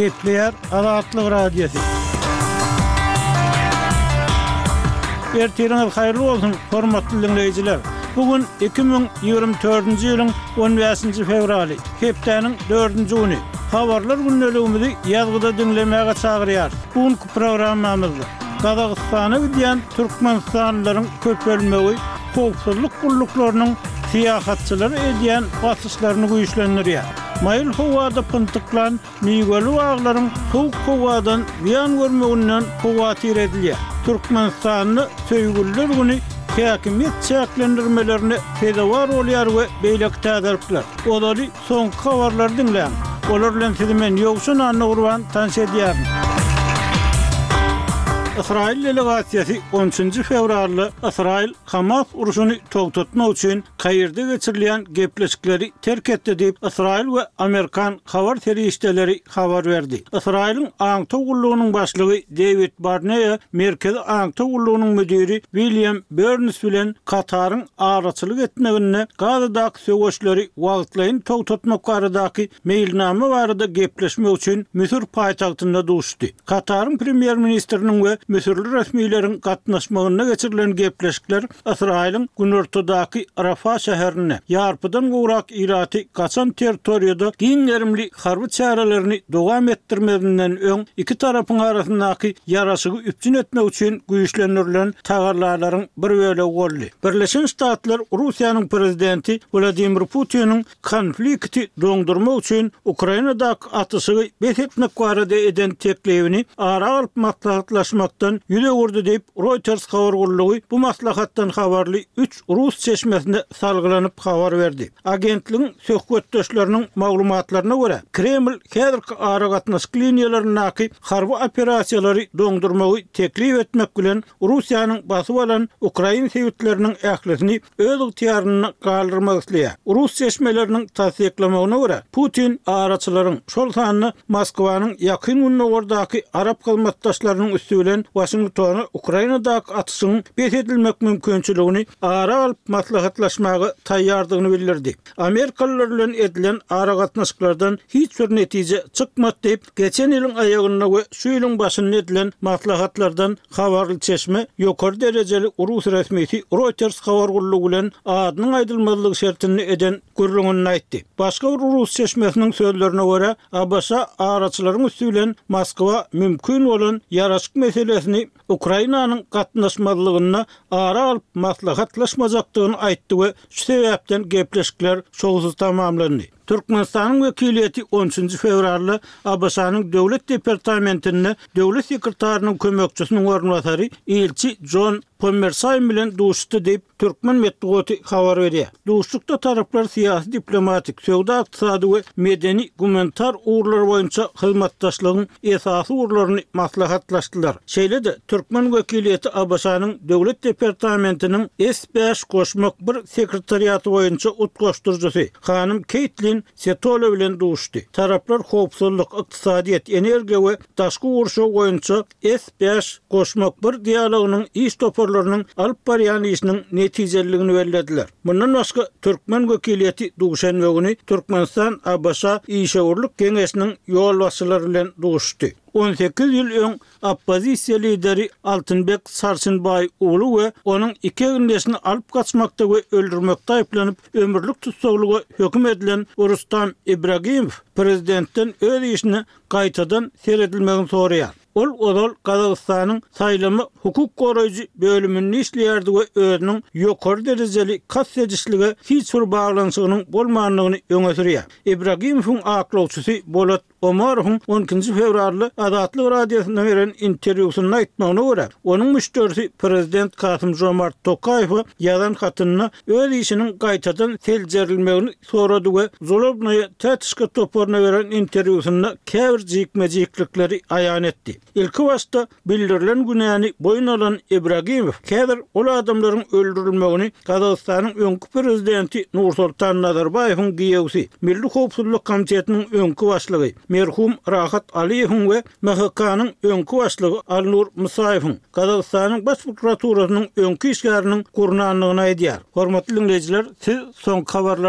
Gepleýär Azatlyk Radiosy. Ertiriňiz haýyrly bolsun, hormatly diňleýjiler! Bu gün 2024-nji ýylyň 15-nji fewraly, hepdäniň dördünji güni. Habarlar gündeligimizi ýazgyda diňlemäge çagyrýarys. Programmamyzda Gazagystana gidýän türkmenistanlylaryň köpelmegi howpsuzlyk gulluklarynyň syýahatçylara edýän basyşlaryny güýçlendirýär. Maýyl howada pyntyklan miweli baglaryň sowuk howadan zyýan görmeginden howatyr edilýär. Türkmenistanda Söýgüliler güni häkimiýet çäklendirmelerine sezewar bolýar we beýleki täzelikler. Ozaly Soňky habarlary diňläň. Olar bilen sizi men Ýowşan Annagurban tanyş edýärin. Ysraýyl delegasiýasy on üçünji fewralda Ysraýyl Hamas urşuny togtatmak üçin Kairde geçirilýän gepleşikleri terk etdi diýip, ysraýyl we amerikan habar serişdeleri habar berdi. Ysraýylyň aňtaw gullugynyň başlygy Dewid Barneýa Merkezi aňtaw gullugynyň müdiri Wilýam Börns bilen Kataryň araçylyk etmeginde Gazadaky söweşleri wagtlaýyn togtatmak baradaky meýilnama barada gepleşmek üçin Müsür paýtagtynda duşdy. Kataryň premýer-ministriniň we müsürli resmileriň gatnaşmagynda geçirilen gepleşikler Ysraýylyň günortadaky Rafa şäherinde, ýarpydan gowrak ilaty gaçan territoriýada giň gerimli harby çärelerini dowam etdirmezinden öň iki tarapyň arasyndaky ýaraşygy üpjün etmek üçin güýçlendirilen tagallalaryň bir bölegi boldy. Birleşen Ştatlar Russiýanyň prezidenti Wladimir Putiniň konflikti doňdurmak üçin Ukrainadaky atyşygy bes etmek barada eden teklibini ara alyp maslahatlaşmakdan ýüz öwürdi diýip, Reuters habar gullugy bu maslahatdan habarly üç rus çeşmesine salgylanyp habar berdi. Agentligiň söhbetdeşleriniň maglumatlaryna görä, Kreml häzirki aragatnaşyk liniýalaryndaky harby operasiýalary doňdurmagy teklip etmek bilen, Russiýanyň basyp alan ukrain sebitleriniň ählisini öz ygtyýarynda galdyrmak isleýär. Rus çeşmeleriniň tassyklamagyna görä, Putin araçylaryň, şol sanda Moskwanyň Ýakyn Gündogardaky arap hyzmatdaşlarynyň üsti bilen Waşingtona Ukrainadaky atyşyň bes edilmek mümkinçiligini ara alyp maslahatlaşmaga taýýardygyny bildirdi. Amerikalylar bilen edilen aragatnaşyklardan hiç bir netije çykmady diýip, geçen ýylyň aýagynda we şu ýylyň başynda edilen maslahatlardan habarly çeşme ýokary derejeli rus resmisi Reuters habar gullugy bilen adynyň aýdylmazlygy şertinde eden gürrüňinde aýtdy. Başga bir rus çeşmesiniň sözlerine görä, ABŞ araçylaryň üsti bilen Moskwa mümkin bolan ýaraşyk meselesini Ukrainanyň gatnaşmazlygynda ara alyp maslahatlaşmajakdygyny aýtdy we şu sebäpden gepleşikler şowsuz tamamlandy. Türkmenistanyň wekiliýeti on üçünji fewralda ABŞ-nyň Döwlet departamentinde döwlet sekretarynyň kömekçisiniň orunbasary, ilçi Jon Pommersaýn bilen duşuşdy diýip, Türkmen metbugaty habar berýär. Duşuşykda taraplar syýasy-diplomatik, söwda-ykdysady we medeni-gumanitar ugurlar boýunça hyzmatdaşlygyň esasy ugurlaryny maslahatlaşdylar. Şeýle-de, türkmen wekiliýeti ABŞ-nyň Döwlet departamentiniň S bäş goşmak bir sekretariaty boýunça utgaşdyryjysy hanym Keýtlin Setole bilen duşuşdy. Taraplar howpsuzlyk, ykdysadyýet, energiýa we daşky gurşaw boýunça S bäş Goşmak bir dialogynyň iş toparlarynyň alyp barýan işiniň netijeliligini bellediler. Mundan başga, türkmen wekiliýeti duşenbe güni Türkmenistan-ABŞ-a işewürlik geňeşiniň ýolbaşçylary bilen duşuşdy. On sekiz ýyl öň oppozisiýa lideri Altynbek Sarçynbaý ugly we onuň iki egindeşini alyp gaçmakda we öldürmekde aýyplanyp, ömürlik tussaglyga höküm edilen Rustam Ibragimow prezidentden öz işini gaýtadan seredilmegini soraýar. Ol ozal Gazagystanyň saýlama hukuk goraýjy bölüminde işleýärdi we özüniň ýokary derejeli kast edişlige hiç bir baglanyşygynyň bolmandygyny öňe sürýär. Ibragimowyň aklawçysy Bolat Omarowyň on ikinji fewralda Azatlyk Radiosyna beren interwýusynda aýtmagyna görä, onuň müşderisi prezident Kasym-Žomart Tokaýewe ýazan hatynda öz işiniň gaýtadan seljerilmegini sorady we Zolobnoýa Tätişka toparyna beren interwýusynda käbir jikme-jiklikleri aýan etdi. Ilki başda bildirilen günäni boýun alan Ibragimow häzir ol adamlaryň öldürilmegini Gazagystanyň öňki prezidenti Nursoltan Nazarbaýewiň giýewsi, Milli howpsuzlyk komitetiniň öňki başlygy, merhum Rahat Aliýewiň we MHK-nyň öňki başlygy Alnur Musaýewiň, Gazagystanyň Baş prokuraturasynyň öňki işgäriniň gurnandygyny aýdýar. Hormatly diňleýjiler, siz soňky habarlar.